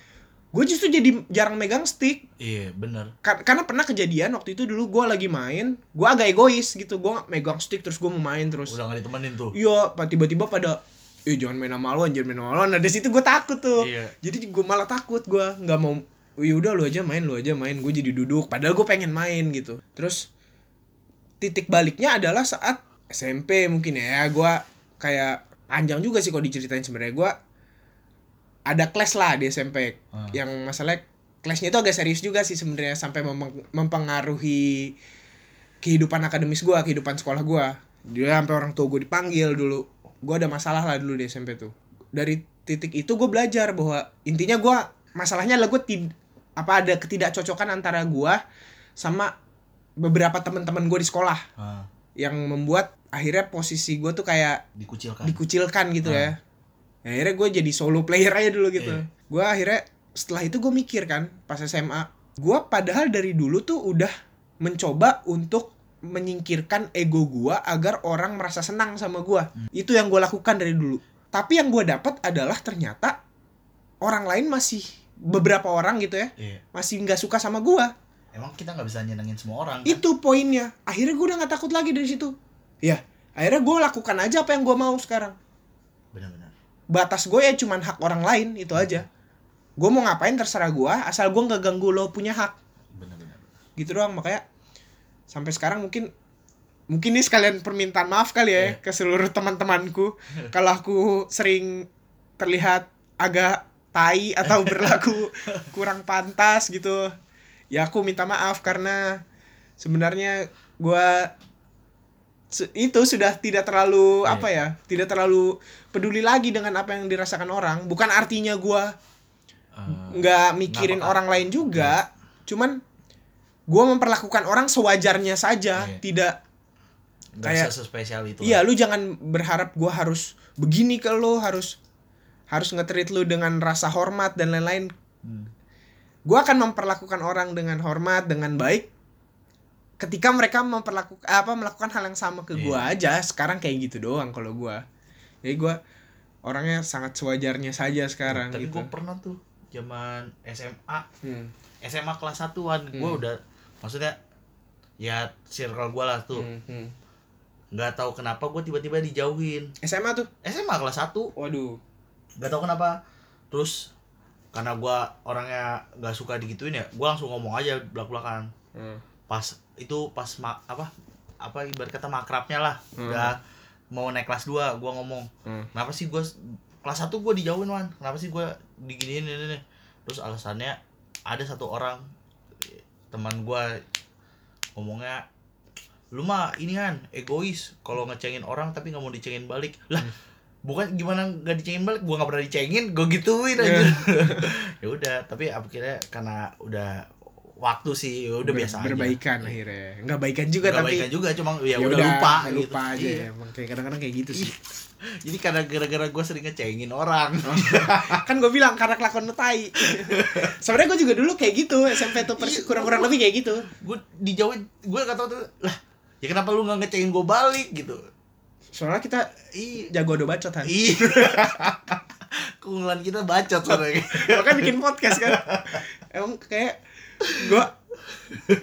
gue justru jadi jarang megang stick iya, bener. Kar- karena pernah kejadian waktu itu dulu gue lagi main gue agak egois gitu gue megang stick terus gue mau main terus Udah gak ditemenin tuh. iya tiba-tiba pada eh jangan main sama lo jangan main sama lo nah dari situ gue takut tuh Iya. jadi gue malah takut gue nggak mau ya udah lu aja main lu aja main gue jadi duduk. Padahal gue pengen main gitu. Terus titik baliknya adalah saat SMP mungkin ya. Gue kayak panjang juga sih kalau diceritain sebenarnya. Gue ada kelas lah di SMP Ah. yang masalah kelasnya itu agak serius juga sih sebenarnya sampai mem- mempengaruhi kehidupan akademis gue kehidupan sekolah gue dia sampai orang tua gue dipanggil dulu. Gue ada masalah lah dulu di SMP tuh. Dari titik itu gue belajar bahwa intinya gue masalahnya adalah gue tid apa ada ketidakcocokan antara gue sama beberapa teman-teman gue di sekolah Ah, yang membuat akhirnya posisi gue tuh kayak dikucilkan dikucilkan gitu Ah. ya. akhirnya gue jadi solo player aja dulu gitu Iya. gue akhirnya setelah itu gue mikir kan pas SMA gue padahal dari dulu tuh udah mencoba untuk menyingkirkan ego gue agar orang merasa senang sama gue Hmm. itu yang gue lakukan dari dulu tapi yang gue dapat adalah ternyata orang lain masih beberapa orang gitu ya Iya. masih nggak suka sama gue emang kita nggak bisa nyenengin semua orang kan? itu poinnya. Akhirnya gue udah nggak takut lagi dari situ. Ya akhirnya gue lakukan aja apa yang gue mau sekarang. Benar-benar. Batas gue ya cuman hak orang lain itu aja. Gue mau ngapain terserah gue asal gue nggak ganggu lo punya hak. Benar-benar. Gitu doang makanya sampai sekarang mungkin mungkin ini sekalian permintaan maaf kali ya Iya. ke seluruh teman-temanku. Kalau aku sering terlihat agak tai atau berlaku kurang pantas gitu ya aku minta maaf karena sebenarnya gua se- itu sudah tidak terlalu Iya. apa ya tidak terlalu peduli lagi dengan apa yang dirasakan orang bukan artinya gua Eh, nggak mikirin Nggak apa-apa. orang lain juga cuman gua memperlakukan orang sewajarnya saja Iya. tidak nggak kayak- sespesial itu iya lu jangan berharap gua harus begini ke lo harus harus nge-treat lu dengan rasa hormat dan lain-lain. Hmm. gua akan memperlakukan orang dengan hormat dengan baik ketika mereka memperlakukan apa melakukan hal yang sama ke gua aja. Sekarang kayak gitu doang kalau gua. Jadi gua orangnya sangat sewajarnya saja sekarang tapi gitu. gue pernah tuh zaman SMA Hmm. SMA kelas satuan. Gue Hmm. udah maksudnya ya circle gue lah tuh. Hmm, hmm. nggak tahu kenapa gue tiba-tiba dijauhin. SMA tuh? SMA kelas 1 waduh nggak tahu kenapa. Terus karena gue orangnya nggak suka digituin ya gue langsung ngomong aja belak belakan Hmm. pas itu pas ma apa apa ibarat kata makrabnya lah. Hmm. udah mau naik kelas 2 gue ngomong Hmm. kenapa sih gue kelas 1 gue dijauhin wan. Kenapa sih gue diginiin ini, ini? Terus alasannya ada satu orang teman gue ngomongnya lu mah ini kan egois. Kalau ngecengin orang tapi nggak mau dicengin balik. Lah bukan gimana nggak dicengin balik gue nggak pernah dicengin gue gituin aja. Ya udah tapi akhirnya karena udah waktu sih ya udah Ber- biasa aja. berbaikan akhirnya. Nggak baikan juga Nggak tapi baikan juga cuma ya, ya udah, lupa gitu. lupa aja Iya. ya emang kayak kadang-kadang kayak gitu sih. Jadi karena gara-gara gue sering ngecengin orang. Kan gue bilang karena kelakuan lu tai. Sebenarnya gue juga dulu kayak gitu SMP tuh Iya, kurang-kurang lebih kayak gitu. gue dijauhin gue gak tau tuh lah ya kenapa lu nggak ngecengin gue balik? gitu soalnya kita Ih, jago ado bacot kan keunggulan kita bacot soalnya. Kan bikin podcast kan. Emang kayak gue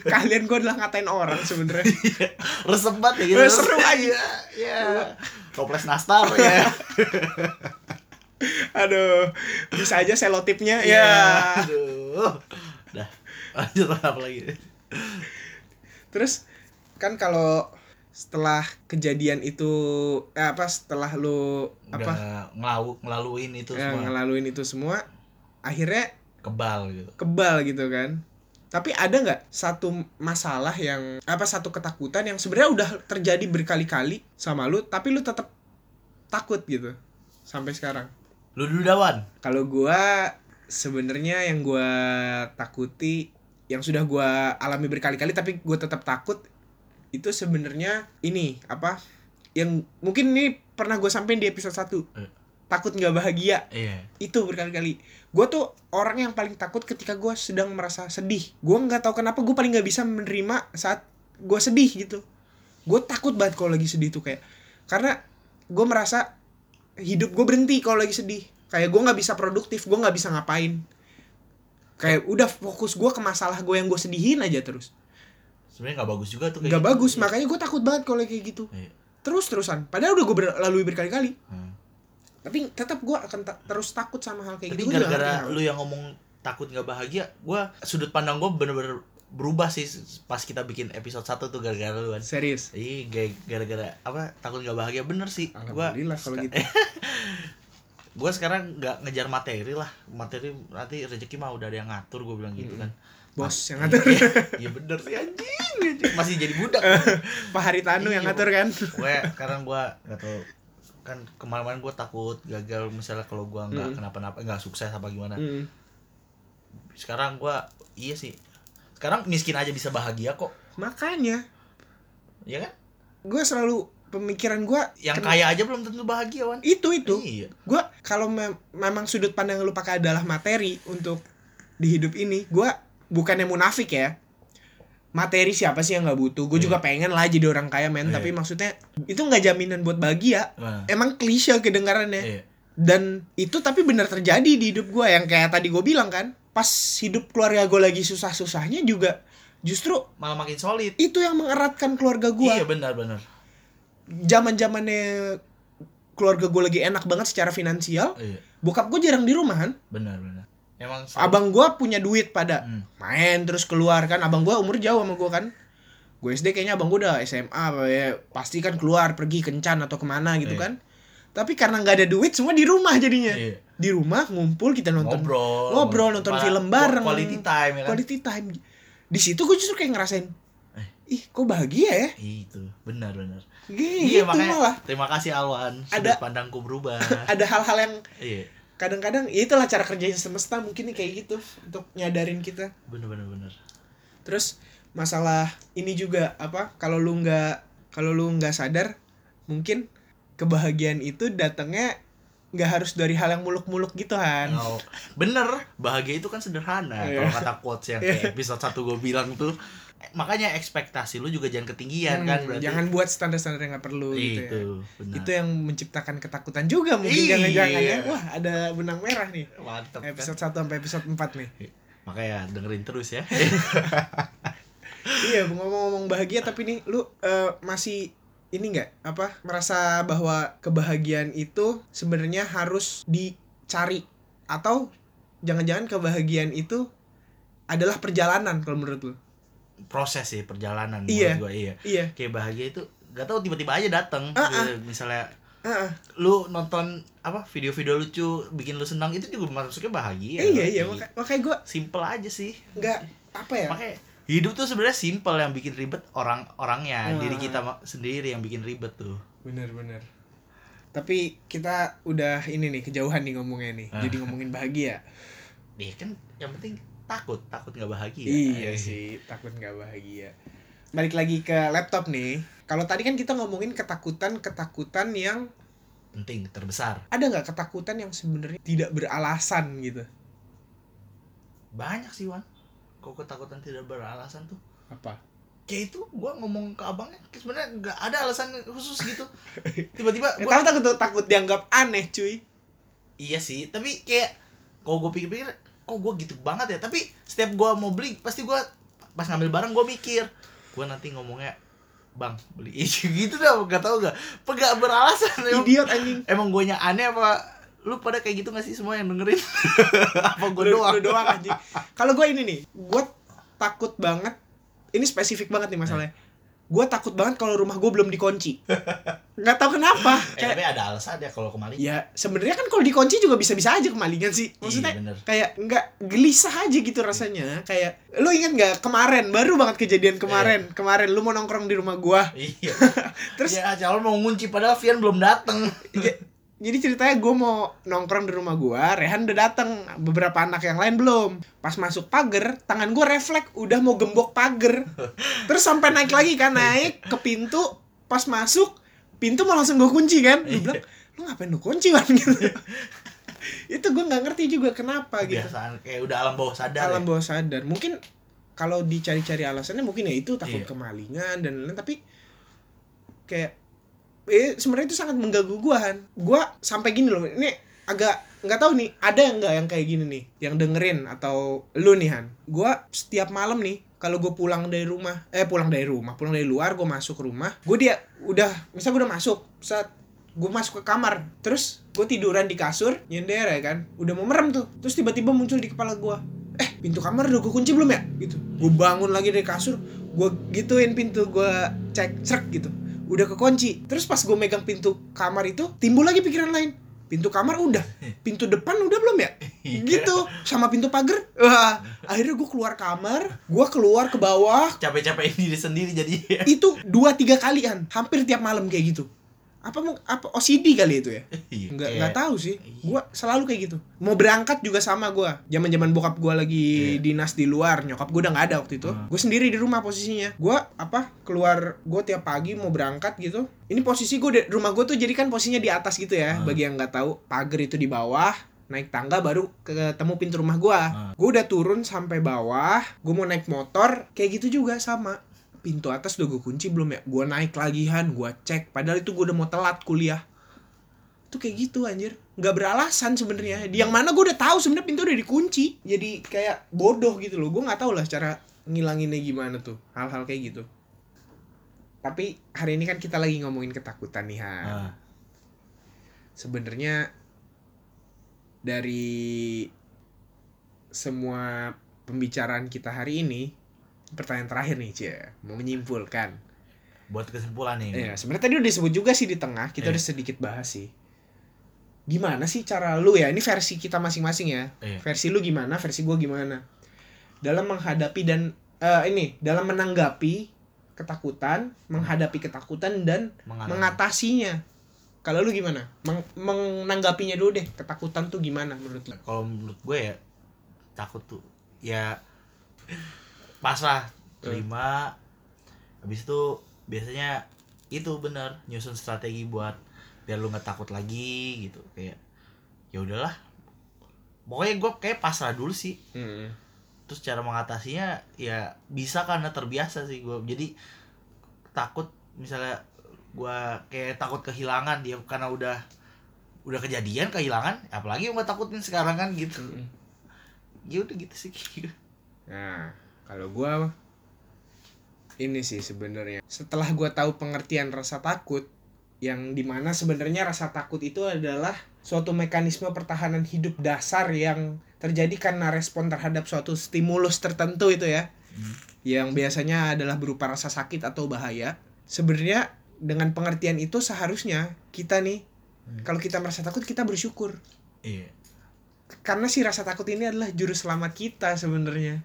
kalian gue adalah ngatain orang sebenarnya. Resep banget ya gitu. Eh, seru aja. ya toples nastar ya aduh bisa aja selotipnya ya ya. aduh. Dah lanjut apa lagi? Terus kan kalau setelah kejadian itu eh, apa setelah lu apa? ngelalu ngelaluin itu ya, semua. ngelaluin itu semua akhirnya kebal gitu. kebal gitu kan. Tapi ada nggak satu masalah yang apa satu ketakutan yang sebenarnya udah terjadi berkali-kali sama lu tapi lu tetap takut gitu sampai sekarang? Lu dulu dawan. Kalau gua sebenarnya yang gua takuti yang sudah gua alami berkali-kali tapi gua tetap takut itu sebenarnya ini apa yang mungkin ini pernah gue sampein di episode 1 Eh. takut nggak bahagia. Iya. Itu berkali-kali. Gue tuh orang yang paling takut ketika gue sedang merasa sedih. Gue nggak tahu kenapa gue paling nggak bisa menerima saat gue sedih gitu. Gue takut banget kalau lagi sedih tuh kayak karena gue merasa hidup gue berhenti kalau lagi sedih. Kayak gue nggak bisa produktif gue nggak bisa ngapain. Kayak udah fokus gue ke masalah gue yang gue sedihin aja terus sebenarnya nggak bagus juga tuh nggak gitu. bagus makanya gue takut banget kalau kayak gitu Iya. terus terusan padahal udah gue lalui berkali-kali Hmm. tapi tetap gue akan ta- terus takut sama hal kayak Tapi gitu gara-gara lu yang ngomong takut nggak bahagia, gua sudut pandang gua bener-bener berubah sih pas kita bikin episode 1 tuh gara-gara lu kan serius Iya, ga- gara-gara apa takut nggak bahagia bener sih. Gua alhamdulillah kalau gitu gua sekarang nggak ngejar materi lah. Materi nanti rezeki mah udah ada yang ngatur gue bilang gitu kan. Bos yang ngatur. Iya, Iya bener sih anjing, anjing. Masih jadi budak. Pak Haritanu yang Iya, ngatur kan? gue sekarang gua nggak tahu. Kan kemarin-kemarin gue takut gagal misalnya kalau gua nggak Mm. kenapa-napa nggak sukses apa gimana. Mm. sekarang gua iya sih. Sekarang miskin aja bisa bahagia kok. Makanya. Ya kan? Gue selalu pemikiran gue yang kaya aja belum tentu bahagia wan. Itu itu. Iya. Gue kalau mem- memang sudut pandang lu pakai adalah materi untuk di hidup ini gue bukannya munafik ya. Materi siapa sih yang nggak butuh? Gue juga pengen lah jadi orang kaya men. Iya. tapi maksudnya itu nggak jaminan buat bahagia. Nah, emang klise kedengarannya. Iya. dan itu tapi benar terjadi di hidup gue yang kayak tadi gue bilang kan pas hidup keluarga gue lagi susah-susahnya juga justru malah makin solid. itu yang mengeratkan keluarga gue iya benar-benar zaman zamannya keluarga gue lagi enak banget secara finansial iya. bokap gue jarang di rumah kan benar-benar emang abang gue punya duit pada Hmm. main terus keluar kan. Abang gue umur jauh sama gue kan. Gue SD kayaknya abang gue udah SMA ya pasti kan keluar pergi kencan atau ke mana gitu Iya. kan. Tapi karena nggak ada duit semua di rumah jadinya. Iya. di rumah ngumpul kita nonton ngobrol. Ngobrol, nonton Malah film bareng. quality time ya kan? Quality time. Di situ gue justru kayak ngerasain Eh. ih kok bahagia ya? Itu benar-benar gitu iya makanya malah. terima kasih Alwan. Sudut Ada- pandangku berubah. ada hal-hal yang iya kadang-kadang ya itulah cara kerjanya semesta mungkin nih kayak gitu untuk nyadarin kita. Benar-benar benar terus masalah ini juga apa kalau lu nggak kalau lu nggak sadar mungkin kebahagiaan itu datangnya nggak harus dari hal yang muluk-muluk gitu kan Oh, bener. Bahagia itu kan sederhana Iya. kalau kata quotes yang kayak episode 1 gue bilang tuh makanya ekspektasi lu juga jangan ketinggian kan Hmm, berarti jangan buat standar-standar yang nggak perlu gitu itu ya benar. Itu yang menciptakan ketakutan juga mungkin Iya. jangan-jangan ya. Wah ada benang merah nih. Mantep kan? episode 1 sampai episode 4 nih. Makanya dengerin terus ya. Iya ngomong-ngomong bahagia tapi nih lu eh, masih ini nggak? Apa merasa bahwa kebahagiaan itu sebenarnya harus dicari? Atau jangan-jangan kebahagiaan itu adalah perjalanan kalau menurut lu proses sih perjalanan Iya. gua iya. Iya. Kayak bahagia itu gak tahu tiba-tiba aja dateng ah. Gitu, misalnya Heeh. lu nonton apa video-video lucu bikin lu senang itu juga masuknya bahagia iya iya. Maka, makanya gue simple aja sih. Nggak apa ya? Makanya hidup tuh sebenarnya simple yang bikin ribet orang orangnya Ah. diri kita sendiri yang bikin ribet tuh. Bener-bener tapi kita udah ini nih kejauhan nih ngomongnya nih. Ah. jadi ngomongin bahagia. Iya kan yang penting takut takut nggak bahagia Iya sih, takut nggak bahagia. Balik lagi ke laptop nih. Kalau tadi kan kita ngomongin ketakutan-ketakutan yang penting terbesar ada nggak ketakutan yang sebenarnya tidak beralasan gitu? banyak sih wan kok ketakutan tidak beralasan tuh Apa? kayak itu gua ngomong ke abangnya sebenarnya nggak ada alasan khusus gitu tiba-tiba gua tahu takut takut dianggap aneh, cuy. iya sih tapi kayak kalau gue pikir-pikir kok gue gitu banget ya tapi setiap gua mau beli pasti gua pas ngambil barang gua mikir gua nanti ngomongnya bang beli gitu dah gak tau gak pegak beralasan emang, Idiot anjing. emang guanya aneh apa lu pada kayak gitu gak sih semua yang dengerin apa gue doang lu doang anjing. Kalau gue ini nih, gue takut banget. Ini spesifik banget nih masalahnya. Gue takut banget kalau rumah gue belum dikunci. Nggak tahu kenapa. eh, Kayak tapi ada alasan ya kalau kemarin Ya sebenarnya kan kalau dikunci juga bisa-bisa aja kemalingan sih. Maksudnya Iya, bener. kayak nggak gelisah aja gitu rasanya. Kayak lu ingat nggak kemarin baru banget kejadian kemarin. Kemarin lu mau nongkrong di rumah gua. iya Terus ya calon mau ngunci padahal Vian belum dateng j- jadi ceritanya gue mau nongkrong di rumah gua, Rehan udah datang, beberapa anak yang lain belum. Pas masuk pagar, tangan gue refleks udah mau gembok pagar. Terus sampai naik lagi kan naik ke pintu, pas masuk pintu mau langsung gue kunci kan. Gue bilang, lu ngapain lu kunci kan gitu. itu gue nggak ngerti juga kenapa gitu. kebiasaan kayak udah alam bawah sadar alam ya. bawah sadar mungkin kalau dicari-cari alasannya mungkin ya itu takut Iya. kemalingan dan lain-lain tapi kayak eh sebenarnya itu sangat mengganggu gua Han. Gua sampai gini loh ini agak nggak tahu nih ada nggak yang kayak gini nih yang dengerin atau lu nih Han? Gua setiap malam nih kalau gue pulang dari rumah eh pulang dari rumah pulang dari luar gue masuk rumah gue dia udah misal gue udah masuk saat gue masuk ke kamar terus gue tiduran di kasur nyender ya kan udah mau merem tuh terus tiba-tiba muncul di kepala gue eh pintu kamar udah gue kunci belum ya? Gitu. Gue bangun lagi dari kasur gue gituin pintu gue cek srek gitu udah kekunci. Terus pas gue megang pintu kamar itu timbul lagi pikiran lain. Pintu kamar udah. Pintu depan udah belum ya? Gitu. Sama pintu pagar. Wah akhirnya gue keluar kamar. Gue keluar ke bawah. Capek-capek diri sendiri jadi itu dua tiga kalian. Hampir tiap malam kayak gitu apa mau apa OCD kali itu ya? Iya, nggak nggak tahu sih. Iya. gua selalu kayak gitu. Mau berangkat juga sama gua. Zaman zaman bokap gua lagi Iya. dinas di luar nyokap gua udah nggak ada waktu itu. Hmm. gue sendiri di rumah posisinya. Gua apa keluar gua tiap pagi mau berangkat gitu. Ini posisi gua di rumah gua tuh jadi kan posisinya di atas gitu ya. Hmm. bagi yang nggak tahu pagar itu di bawah naik tangga baru ketemu pintu rumah gua. Hmm. gua udah turun sampai bawah gua mau naik motor kayak gitu juga sama pintu atas udah gue kunci belum ya? Gua naik lagihan gua cek. Padahal itu gua udah mau telat kuliah. Tuh kayak gitu anjir. Nggak beralasan sebenarnya. Di yang mana gue udah tahu sebenarnya pintu udah dikunci. Jadi kayak bodoh gitu loh. Gue nggak tahu lah cara ngilanginnya gimana tuh. Hal-hal kayak gitu. Tapi hari ini kan kita lagi ngomongin ketakutan nih ha Ah, sebenarnya dari semua pembicaraan kita hari ini pertanyaan terakhir nih cie mau menyimpulkan buat kesimpulan nih Iya, sebenarnya tadi udah disebut juga sih di tengah, kita Iya. udah sedikit bahas sih. Gimana sih cara lu ya? Ini versi kita masing-masing ya. Iya. Versi lu gimana, versi gua gimana? Dalam menghadapi dan eh, ini, dalam menanggapi ketakutan, menghadapi ketakutan dan Mengalami. mengatasinya. Kalau lu gimana? Meng- menanggapinya dulu deh. Ketakutan tuh gimana menurut lu? kalau menurut gue ya takut tuh ya pasrah terima habis itu biasanya itu bener nyusun strategi buat biar lu nggak takut lagi gitu. Kayak ya udahlah. Pokoknya gue kayak pasrah dulu sih. Hmm. terus cara mengatasinya ya bisa karena terbiasa sih gue jadi takut misalnya gue kayak takut kehilangan dia karena udah udah kejadian kehilangan apalagi yang gue takutin sekarang kan gitu. Hmm. ya udah gitu sih. Nah, kalau gua ini sih sebenarnya. Setelah gua tahu pengertian rasa takut yang di mana sebenarnya rasa takut itu adalah suatu mekanisme pertahanan hidup dasar yang terjadi karena respon terhadap suatu stimulus tertentu itu ya. Hmm. yang biasanya adalah berupa rasa sakit atau bahaya. Sebenarnya dengan pengertian itu seharusnya kita nih Hmm. kalau kita merasa takut kita bersyukur. Iya. Karena si rasa takut ini adalah juru selamat kita sebenarnya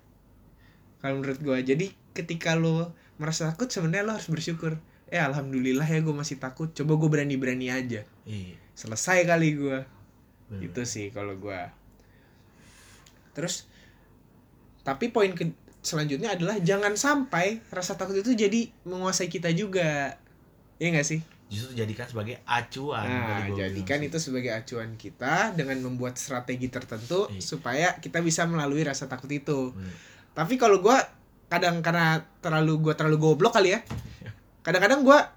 kalau menurut gue jadi ketika lo merasa takut sebenarnya lo harus bersyukur. Eh alhamdulillah ya gue masih takut. Coba gue berani berani aja. Iya. Selesai kali gue itu sih kalau gue terus tapi poin ke selanjutnya adalah jangan sampai rasa takut itu jadi menguasai kita juga. Ya nggak sih? Justru jadikan sebagai acuan Nah, jadikan bilang itu sebagai acuan kita dengan membuat strategi tertentu Iya. supaya kita bisa melalui rasa takut itu. sih. Tapi kalau gua kadang karena terlalu gua terlalu goblok kali ya. Kadang-kadang gua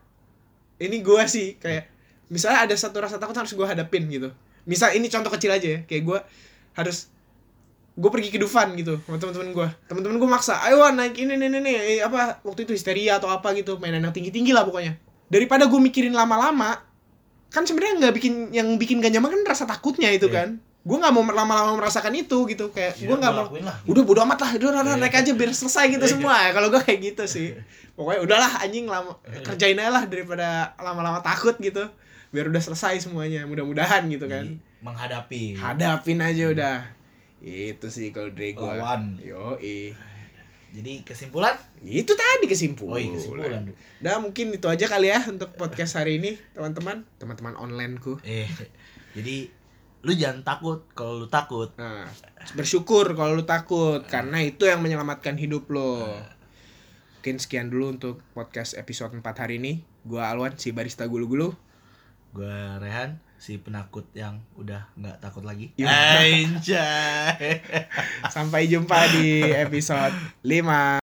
ini gua sih kayak misalnya ada satu rasa takut harus gua hadapin gitu. Misal ini contoh kecil aja ya, kayak gua harus gue pergi ke Dufan gitu sama teman-teman gue teman-teman gue maksa ayo naik ini nih nih Eh, apa waktu itu histeria atau apa gitu mainan yang tinggi tinggi lah pokoknya daripada gue mikirin lama-lama kan sebenarnya nggak bikin yang bikin gak nyaman kan rasa takutnya itu Iya. kan gue nggak mau lama-lama merasakan itu gitu kayak Ya, gue nggak mau lah. Udah bodo amat lah udah, Iya. naik aja biar selesai gitu Iya. semua kalau gue kayak gitu sih. Pokoknya udahlah anjing lama kerjain aja lah daripada lama-lama takut gitu. Biar udah selesai semuanya mudah-mudahan gitu kan. Jadi, menghadapi. Hadapin aja udah. Itu sih kalau dari gue Lawan. yo jadi kesimpulan? Itu tadi kesimpulan. Oh iya kesimpulan Udah mungkin itu aja kali ya untuk podcast hari ini teman-teman. Teman-teman onlineku eh jadi lu jangan takut kalau lu takut. Nah bersyukur kalau lu takut karena itu yang menyelamatkan hidup lo. Mungkin sekian dulu untuk podcast episode 4 hari ini. Gua Alwan si barista gulu-gulu. Gua Rehan si penakut yang udah nggak takut lagi. Iya. Anjay. Sampai jumpa di episode 5